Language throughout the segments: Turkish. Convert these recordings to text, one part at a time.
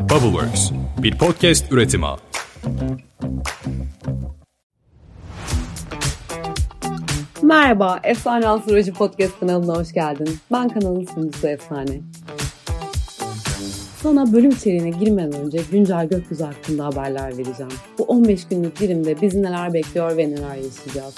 Bubbleworks, bir podcast üretimi. Merhaba, Efsane Astroloji Podcast kanalına hoş geldin. Ben kanalın sunucusu Efsane. Sana bölüm içeriğine girmeden önce güncel gökyüzü hakkında haberler vereceğim. Bu 15 günlük dilimde bizi neler bekliyor ve neler yaşayacağız.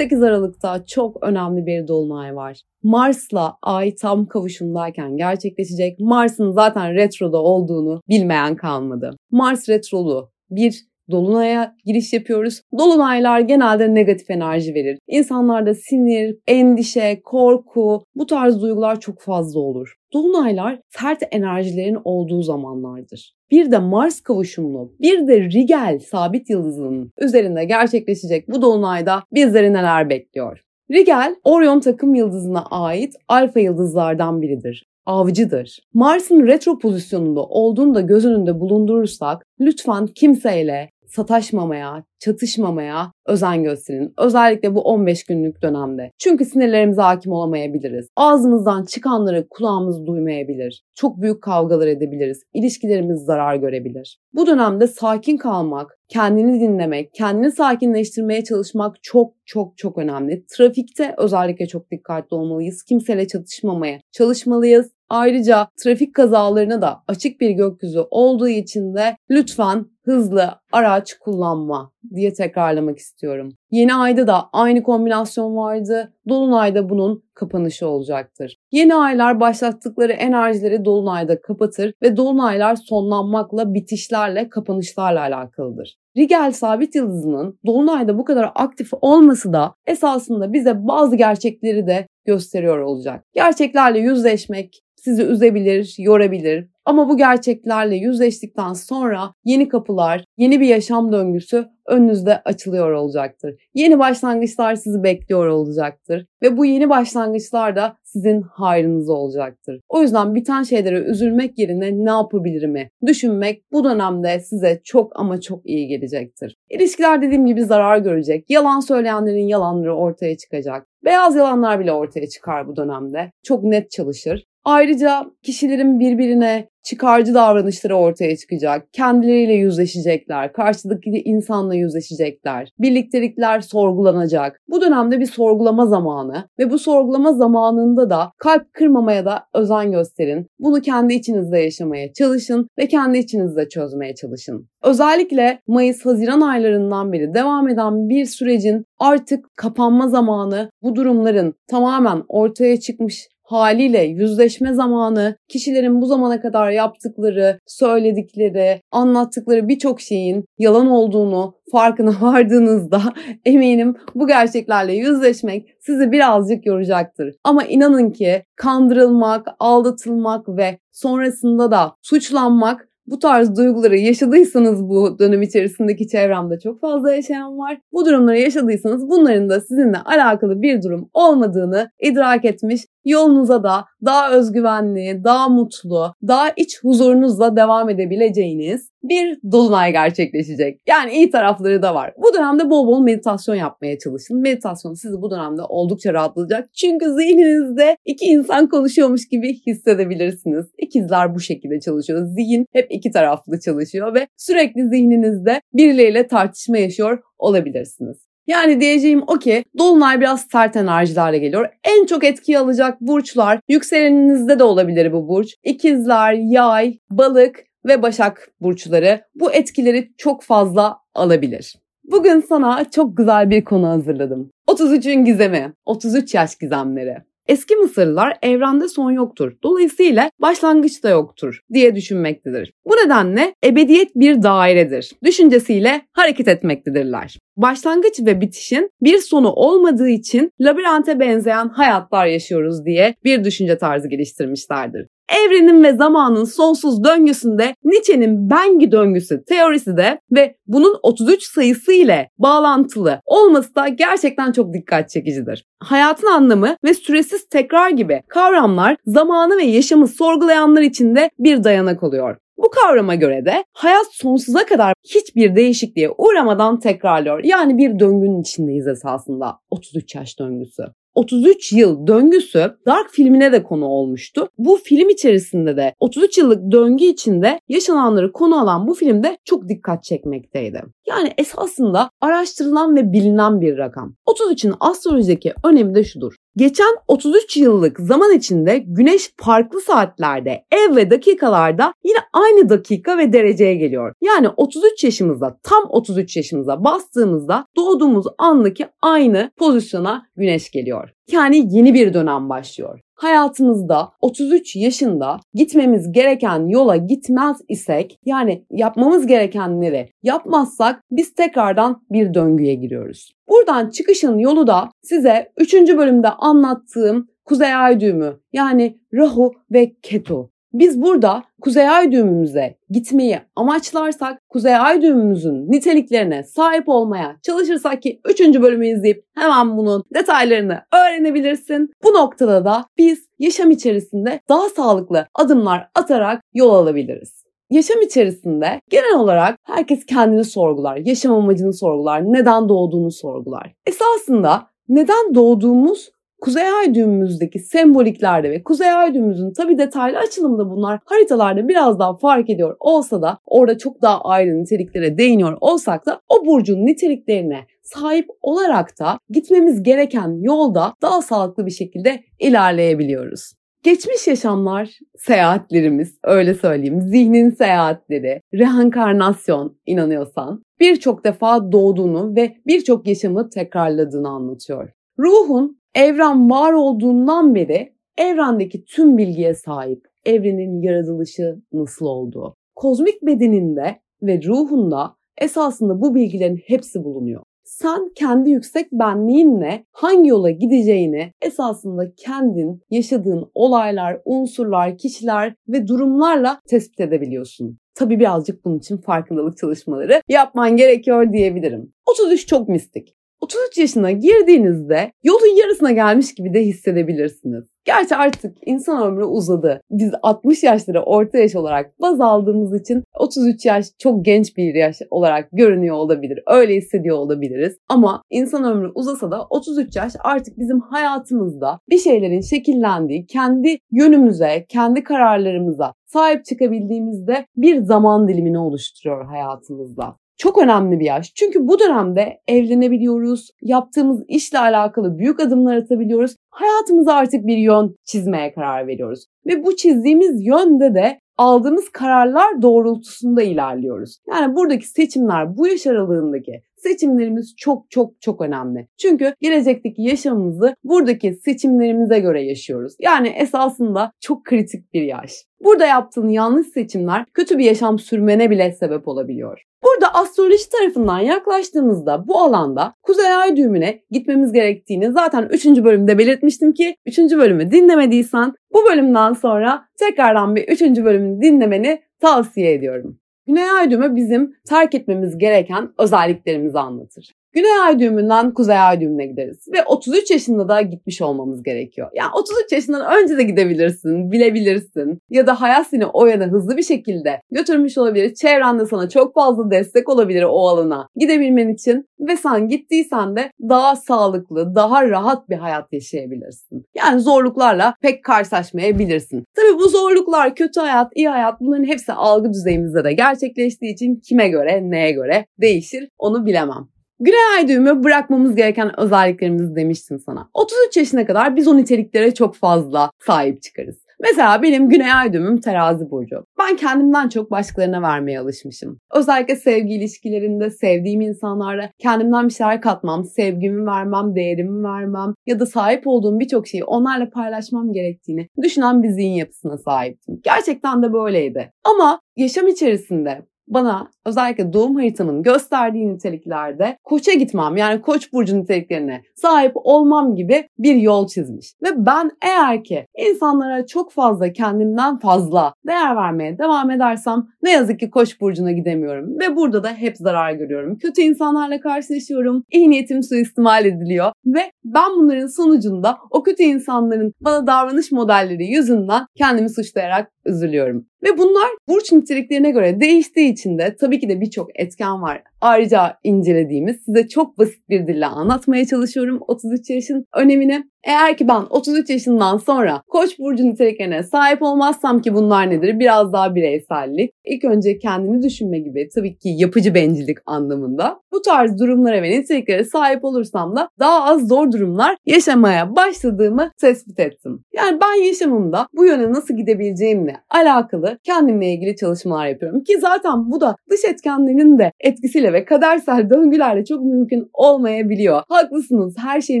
8 Aralık'ta çok önemli bir dolunay var. Mars'la Ay tam kavuşumdayken gerçekleşecek. Mars'ın zaten retroda olduğunu bilmeyen kalmadı. Mars retrolu bir Dolunay'a giriş yapıyoruz. Dolunaylar genelde negatif enerji verir. İnsanlarda sinir, endişe, korku bu tarz duygular çok fazla olur. Dolunaylar sert enerjilerin olduğu zamanlardır. Bir de Mars kavuşumlu, bir de Rigel sabit yıldızının üzerinde gerçekleşecek bu dolunayda bizleri neler bekliyor? Rigel, Orion takım yıldızına ait alfa yıldızlardan biridir avcıdır. Mars'ın retro pozisyonunda olduğunu da göz önünde bulundurursak lütfen kimseyle sataşmamaya, çatışmamaya özen gösterin. Özellikle bu 15 günlük dönemde. Çünkü sinirlerimize hakim olamayabiliriz. Ağzımızdan çıkanları kulağımız duymayabilir. Çok büyük kavgalar edebiliriz. İlişkilerimiz zarar görebilir. Bu dönemde sakin kalmak, kendini dinlemek, kendini sakinleştirmeye çalışmak çok çok çok önemli. Trafikte özellikle çok dikkatli olmalıyız. Kimseyle çatışmamaya çalışmalıyız. Ayrıca trafik kazalarına da açık bir gökyüzü olduğu için de lütfen hızlı araç kullanma diye tekrarlamak istiyorum. Yeni ayda da aynı kombinasyon vardı. Dolunayda bunun kapanışı olacaktır. Yeni aylar başlattıkları enerjileri dolunayda kapatır ve dolunaylar sonlanmakla, bitişlerle, kapanışlarla alakalıdır. Rigel sabit yıldızının dolunayda bu kadar aktif olması da esasında bize bazı gerçekleri de gösteriyor olacak. Gerçeklerle yüzleşmek sizi üzebilir, yorabilir. Ama bu gerçeklerle yüzleştikten sonra yeni kapılar, yeni bir yaşam döngüsü önünüzde açılıyor olacaktır. Yeni başlangıçlar sizi bekliyor olacaktır ve bu yeni başlangıçlar da sizin hayrınıza olacaktır. O yüzden biten şeylere üzülmek yerine ne yapabilirimi düşünmek bu dönemde size çok ama çok iyi gelecektir. İlişkiler dediğim gibi zarar görecek. Yalan söyleyenlerin yalanları ortaya çıkacak. Beyaz yalanlar bile ortaya çıkar bu dönemde. Çok net çalışır. Ayrıca kişilerin birbirine çıkarcı davranışları ortaya çıkacak. Kendileriyle yüzleşecekler. Karşıdaki insanla yüzleşecekler. Birliktelikler sorgulanacak. Bu dönemde bir sorgulama zamanı ve bu sorgulama zamanında da kalp kırmamaya da özen gösterin. Bunu kendi içinizde yaşamaya çalışın ve kendi içinizde çözmeye çalışın. Özellikle Mayıs-Haziran aylarından beri devam eden bir sürecin artık kapanma zamanı bu durumların tamamen ortaya çıkmış haliyle yüzleşme zamanı, kişilerin bu zamana kadar yaptıkları, söyledikleri, anlattıkları birçok şeyin yalan olduğunu farkına vardığınızda eminim bu gerçeklerle yüzleşmek sizi birazcık yoracaktır. Ama inanın ki kandırılmak, aldatılmak ve sonrasında da suçlanmak bu tarz duyguları yaşadıysanız bu dönem içerisindeki çevremde çok fazla yaşayan var. Bu durumları yaşadıysanız bunların da sizinle alakalı bir durum olmadığını idrak etmiş yolunuza da daha özgüvenli, daha mutlu, daha iç huzurunuzla devam edebileceğiniz bir dolunay gerçekleşecek. Yani iyi tarafları da var. Bu dönemde bol bol meditasyon yapmaya çalışın. Meditasyon sizi bu dönemde oldukça rahatlatacak. Çünkü zihninizde iki insan konuşuyormuş gibi hissedebilirsiniz. İkizler bu şekilde çalışıyor. Zihin hep iki taraflı çalışıyor ve sürekli zihninizde birileriyle tartışma yaşıyor olabilirsiniz. Yani diyeceğim o ki Dolunay biraz sert enerjilerle geliyor. En çok etki alacak burçlar yükseleninizde de olabilir bu burç. İkizler, yay, balık ve başak burçları bu etkileri çok fazla alabilir. Bugün sana çok güzel bir konu hazırladım. 33'ün gizemi, 33 yaş gizemleri. Eski Mısırlılar evrende son yoktur. Dolayısıyla başlangıç da yoktur diye düşünmektedir. Bu nedenle ebediyet bir dairedir. Düşüncesiyle hareket etmektedirler. Başlangıç ve bitişin bir sonu olmadığı için labirente benzeyen hayatlar yaşıyoruz diye bir düşünce tarzı geliştirmişlerdir. Evrenin ve zamanın sonsuz döngüsünde Nietzsche'nin Bengi döngüsü teorisi de ve bunun 33 sayısı ile bağlantılı olması da gerçekten çok dikkat çekicidir. Hayatın anlamı ve süresiz tekrar gibi kavramlar zamanı ve yaşamı sorgulayanlar için de bir dayanak oluyor. Bu kavrama göre de hayat sonsuza kadar hiçbir değişikliğe uğramadan tekrarlıyor. Yani bir döngünün içindeyiz esasında 33 yaş döngüsü. 33 yıl döngüsü Dark filmine de konu olmuştu. Bu film içerisinde de 33 yıllık döngü içinde yaşananları konu alan bu filmde çok dikkat çekmekteydi. Yani esasında araştırılan ve bilinen bir rakam. 33'ün astrolojideki önemi de şudur. Geçen 33 yıllık zaman içinde güneş farklı saatlerde, ev ve dakikalarda yine aynı dakika ve dereceye geliyor. Yani 33 yaşımızda, tam 33 yaşımıza bastığımızda doğduğumuz andaki aynı pozisyona güneş geliyor. Yani yeni bir dönem başlıyor hayatımızda 33 yaşında gitmemiz gereken yola gitmez isek yani yapmamız gerekenleri yapmazsak biz tekrardan bir döngüye giriyoruz. Buradan çıkışın yolu da size 3. bölümde anlattığım Kuzey Ay düğümü yani Rahu ve Ketu. Biz burada Kuzey Ay düğümümüze gitmeyi amaçlarsak Kuzey Ay düğümümüzün niteliklerine sahip olmaya çalışırsak ki 3. bölümü izleyip hemen bunun detaylarını öğrenebilirsin. Bu noktada da biz yaşam içerisinde daha sağlıklı adımlar atarak yol alabiliriz. Yaşam içerisinde genel olarak herkes kendini sorgular, yaşam amacını sorgular, neden doğduğunu sorgular. Esasında neden doğduğumuz Kuzey Ay düğümümüzdeki semboliklerde ve Kuzey Ay düğümümüzün tabi detaylı açılımda bunlar haritalarda biraz daha fark ediyor olsa da orada çok daha ayrı niteliklere değiniyor olsak da o burcun niteliklerine sahip olarak da gitmemiz gereken yolda daha sağlıklı bir şekilde ilerleyebiliyoruz. Geçmiş yaşamlar, seyahatlerimiz, öyle söyleyeyim, zihnin seyahatleri, reenkarnasyon inanıyorsan birçok defa doğduğunu ve birçok yaşamı tekrarladığını anlatıyor. Ruhun Evren var olduğundan beri evrendeki tüm bilgiye sahip. Evrenin yaratılışı nasıl olduğu. Kozmik bedeninde ve ruhunda esasında bu bilgilerin hepsi bulunuyor. Sen kendi yüksek benliğinle hangi yola gideceğini esasında kendin yaşadığın olaylar, unsurlar, kişiler ve durumlarla tespit edebiliyorsun. Tabii birazcık bunun için farkındalık çalışmaları yapman gerekiyor diyebilirim. 33 çok mistik. 33 yaşına girdiğinizde yolun yarısına gelmiş gibi de hissedebilirsiniz. Gerçi artık insan ömrü uzadı. Biz 60 yaşları orta yaş olarak baz aldığımız için 33 yaş çok genç bir yaş olarak görünüyor olabilir. Öyle hissediyor olabiliriz. Ama insan ömrü uzasa da 33 yaş artık bizim hayatımızda bir şeylerin şekillendiği, kendi yönümüze, kendi kararlarımıza sahip çıkabildiğimizde bir zaman dilimini oluşturuyor hayatımızda çok önemli bir yaş. Çünkü bu dönemde evlenebiliyoruz, yaptığımız işle alakalı büyük adımlar atabiliyoruz. Hayatımıza artık bir yön çizmeye karar veriyoruz. Ve bu çizdiğimiz yönde de aldığımız kararlar doğrultusunda ilerliyoruz. Yani buradaki seçimler bu yaş aralığındaki seçimlerimiz çok çok çok önemli. Çünkü gelecekteki yaşamımızı buradaki seçimlerimize göre yaşıyoruz. Yani esasında çok kritik bir yaş. Burada yaptığın yanlış seçimler kötü bir yaşam sürmene bile sebep olabiliyor. Burada astroloji tarafından yaklaştığımızda bu alanda Kuzey Ay düğümüne gitmemiz gerektiğini zaten 3. bölümde belirtmiştim ki 3. bölümü dinlemediysen bu bölümden sonra tekrardan bir 3. bölümünü dinlemeni tavsiye ediyorum. Güney Ay düğümü bizim terk etmemiz gereken özelliklerimizi anlatır. Güney ay düğümünden kuzey ay düğümüne gideriz. Ve 33 yaşında da gitmiş olmamız gerekiyor. Yani 33 yaşından önce de gidebilirsin, bilebilirsin. Ya da hayat seni o yana hızlı bir şekilde götürmüş olabilir. Çevrende sana çok fazla destek olabilir o alana gidebilmen için. Ve sen gittiysen de daha sağlıklı, daha rahat bir hayat yaşayabilirsin. Yani zorluklarla pek karşılaşmayabilirsin. Tabii bu zorluklar, kötü hayat, iyi hayat bunların hepsi algı düzeyimizde de gerçekleştiği için kime göre, neye göre değişir onu bilemem. Güney ay düğümü bırakmamız gereken özelliklerimizi demiştim sana. 33 yaşına kadar biz o niteliklere çok fazla sahip çıkarız. Mesela benim güney ay düğümüm terazi burcu. Ben kendimden çok başkalarına vermeye alışmışım. Özellikle sevgi ilişkilerinde sevdiğim insanlarla kendimden bir şeyler katmam, sevgimi vermem, değerimi vermem ya da sahip olduğum birçok şeyi onlarla paylaşmam gerektiğini düşünen bir zihin yapısına sahiptim. Gerçekten de böyleydi. Ama yaşam içerisinde bana özellikle doğum haritamın gösterdiği niteliklerde koça gitmem yani koç burcu niteliklerine sahip olmam gibi bir yol çizmiş. Ve ben eğer ki insanlara çok fazla kendimden fazla değer vermeye devam edersem ne yazık ki koç burcuna gidemiyorum. Ve burada da hep zarar görüyorum. Kötü insanlarla karşılaşıyorum. İyi niyetim suistimal ediliyor. Ve ben bunların sonucunda o kötü insanların bana davranış modelleri yüzünden kendimi suçlayarak üzülüyorum. Ve bunlar burç niteliklerine göre değiştiği için de tabii ki de birçok etken var. Ayrıca incelediğimiz size çok basit bir dille anlatmaya çalışıyorum 33 yaşın önemini. Eğer ki ben 33 yaşından sonra Koç burcu niteliklerine sahip olmazsam ki bunlar nedir? Biraz daha bireysellik. İlk önce kendini düşünme gibi tabii ki yapıcı bencillik anlamında. Bu tarz durumlara ve niteliklere sahip olursam da daha az zor durumlar yaşamaya başladığımı tespit ettim. Yani ben yaşamımda bu yöne nasıl gidebileceğimle alakalı kendimle ilgili çalışmalar yapıyorum. Ki zaten bu da dış etkenlerin de etkisiyle ve kadersel döngülerle çok mümkün olmayabiliyor. Haklısınız her şeye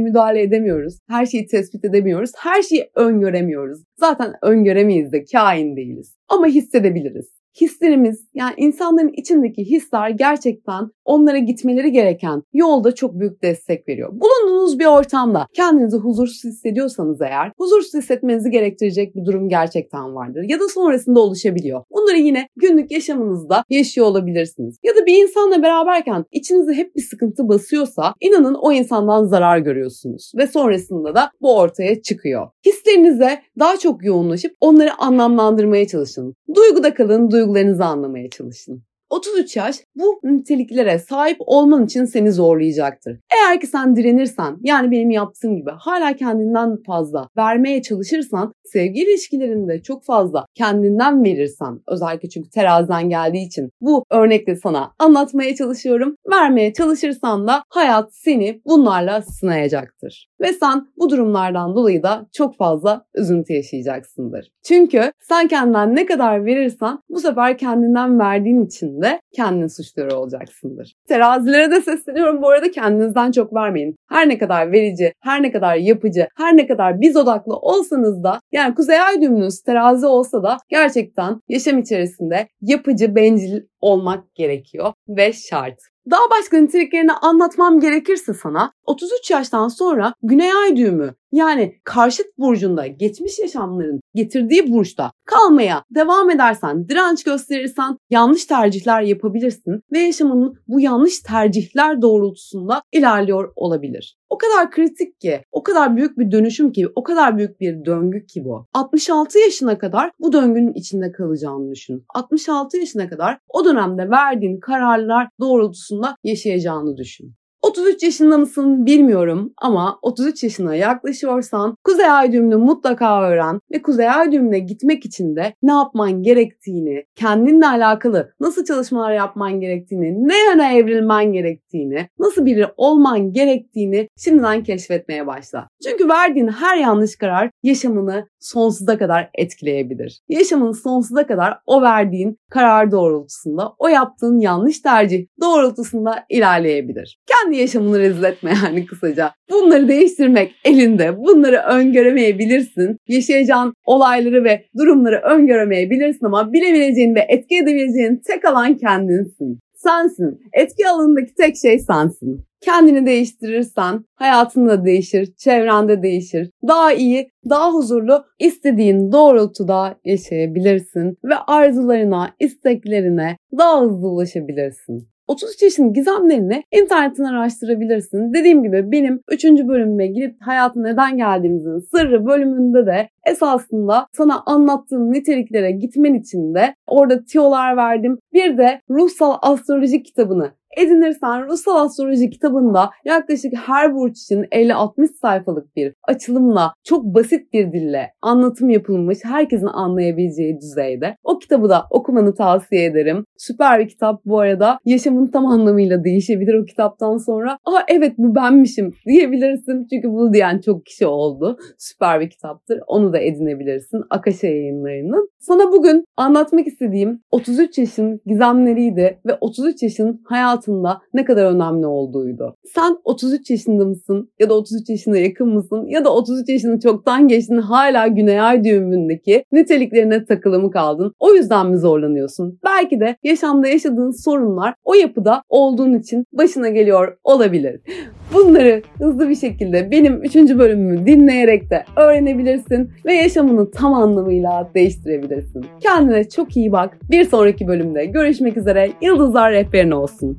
müdahale edemiyoruz. Her şeyi tespit edemiyoruz. Her şeyi öngöremiyoruz. Zaten öngöremeyiz de kain değiliz. Ama hissedebiliriz hislerimiz yani insanların içindeki hisler gerçekten onlara gitmeleri gereken yolda çok büyük destek veriyor. Bulunduğunuz bir ortamda kendinizi huzursuz hissediyorsanız eğer huzursuz hissetmenizi gerektirecek bir durum gerçekten vardır ya da sonrasında oluşabiliyor. Bunları yine günlük yaşamınızda yaşıyor olabilirsiniz. Ya da bir insanla beraberken içinize hep bir sıkıntı basıyorsa inanın o insandan zarar görüyorsunuz ve sonrasında da bu ortaya çıkıyor. Hislerinize daha çok yoğunlaşıp onları anlamlandırmaya çalışın. Duyguda kalın, duygularınızı anlamaya çalışın. 33 yaş bu niteliklere sahip olman için seni zorlayacaktır. Eğer ki sen direnirsen yani benim yaptığım gibi hala kendinden fazla vermeye çalışırsan sevgi ilişkilerinde çok fazla kendinden verirsen özellikle çünkü teraziden geldiği için bu örnekle sana anlatmaya çalışıyorum. Vermeye çalışırsan da hayat seni bunlarla sınayacaktır. Ve sen bu durumlardan dolayı da çok fazla üzüntü yaşayacaksındır. Çünkü sen kendinden ne kadar verirsen bu sefer kendinden verdiğin için de kendini suçluyor olacaksındır. Terazilere de sesleniyorum bu arada kendinizden çok vermeyin. Her ne kadar verici, her ne kadar yapıcı, her ne kadar biz odaklı olsanız da yani kuzey ay düğümünüz terazi olsa da gerçekten yaşam içerisinde yapıcı, bencil olmak gerekiyor ve şart. Daha başka niteliklerini anlatmam gerekirse sana 33 yaştan sonra Güney Ay düğümü yani karşıt burcunda geçmiş yaşamların getirdiği burçta kalmaya devam edersen, direnç gösterirsen yanlış tercihler yapabilirsin ve yaşamının bu yanlış tercihler doğrultusunda ilerliyor olabilir. O kadar kritik ki, o kadar büyük bir dönüşüm ki, o kadar büyük bir döngü ki bu. 66 yaşına kadar bu döngünün içinde kalacağını düşün. 66 yaşına kadar o dönemde verdiğin kararlar doğrultusunda yaşayacağını düşün. 33 yaşında mısın bilmiyorum ama 33 yaşına yaklaşıyorsan Kuzey Ay düğümünü mutlaka öğren ve Kuzey Ay düğümüne gitmek için de ne yapman gerektiğini, kendinle alakalı nasıl çalışmalar yapman gerektiğini, ne yöne evrilmen gerektiğini, nasıl biri olman gerektiğini şimdiden keşfetmeye başla. Çünkü verdiğin her yanlış karar yaşamını sonsuza kadar etkileyebilir. Yaşamın sonsuza kadar o verdiğin karar doğrultusunda, o yaptığın yanlış tercih doğrultusunda ilerleyebilir. Kendi yaşamını rezil etme yani kısaca. Bunları değiştirmek elinde. Bunları öngöremeyebilirsin. Yaşayacağın olayları ve durumları öngöremeyebilirsin ama bilebileceğin ve etki edebileceğin tek alan kendinsin. Sensin. Etki alanındaki tek şey sensin. Kendini değiştirirsen hayatın da değişir, çevrende değişir. Daha iyi, daha huzurlu, istediğin doğrultuda yaşayabilirsin ve arzularına, isteklerine daha hızlı ulaşabilirsin. 33 yaşın gizemlerini internetten araştırabilirsin. Dediğim gibi benim 3. bölümüme girip hayatı neden geldiğimizin sırrı bölümünde de esasında sana anlattığım niteliklere gitmen için de orada tiyolar verdim. Bir de ruhsal astroloji kitabını edinirsen Ruhsal Astroloji kitabında yaklaşık her burç için 50-60 sayfalık bir açılımla çok basit bir dille anlatım yapılmış herkesin anlayabileceği düzeyde. O kitabı da okumanı tavsiye ederim. Süper bir kitap bu arada. Yaşamın tam anlamıyla değişebilir o kitaptan sonra. Aa evet bu benmişim diyebilirsin. Çünkü bunu diyen çok kişi oldu. Süper bir kitaptır. Onu da edinebilirsin. Akaşa yayınlarının. Sana bugün anlatmak istediğim 33 yaşın gizemleriydi ve 33 yaşın hayatı hayatında ne kadar önemli olduğuydu. Sen 33 yaşında mısın ya da 33 yaşına yakın mısın ya da 33 yaşını çoktan geçtin hala Güney Ay düğümündeki niteliklerine takılı mı kaldın? O yüzden mi zorlanıyorsun? Belki de yaşamda yaşadığın sorunlar o yapıda olduğun için başına geliyor olabilir. Bunları hızlı bir şekilde benim 3. bölümümü dinleyerek de öğrenebilirsin ve yaşamını tam anlamıyla değiştirebilirsin. Kendine çok iyi bak. Bir sonraki bölümde görüşmek üzere. Yıldızlar rehberin olsun.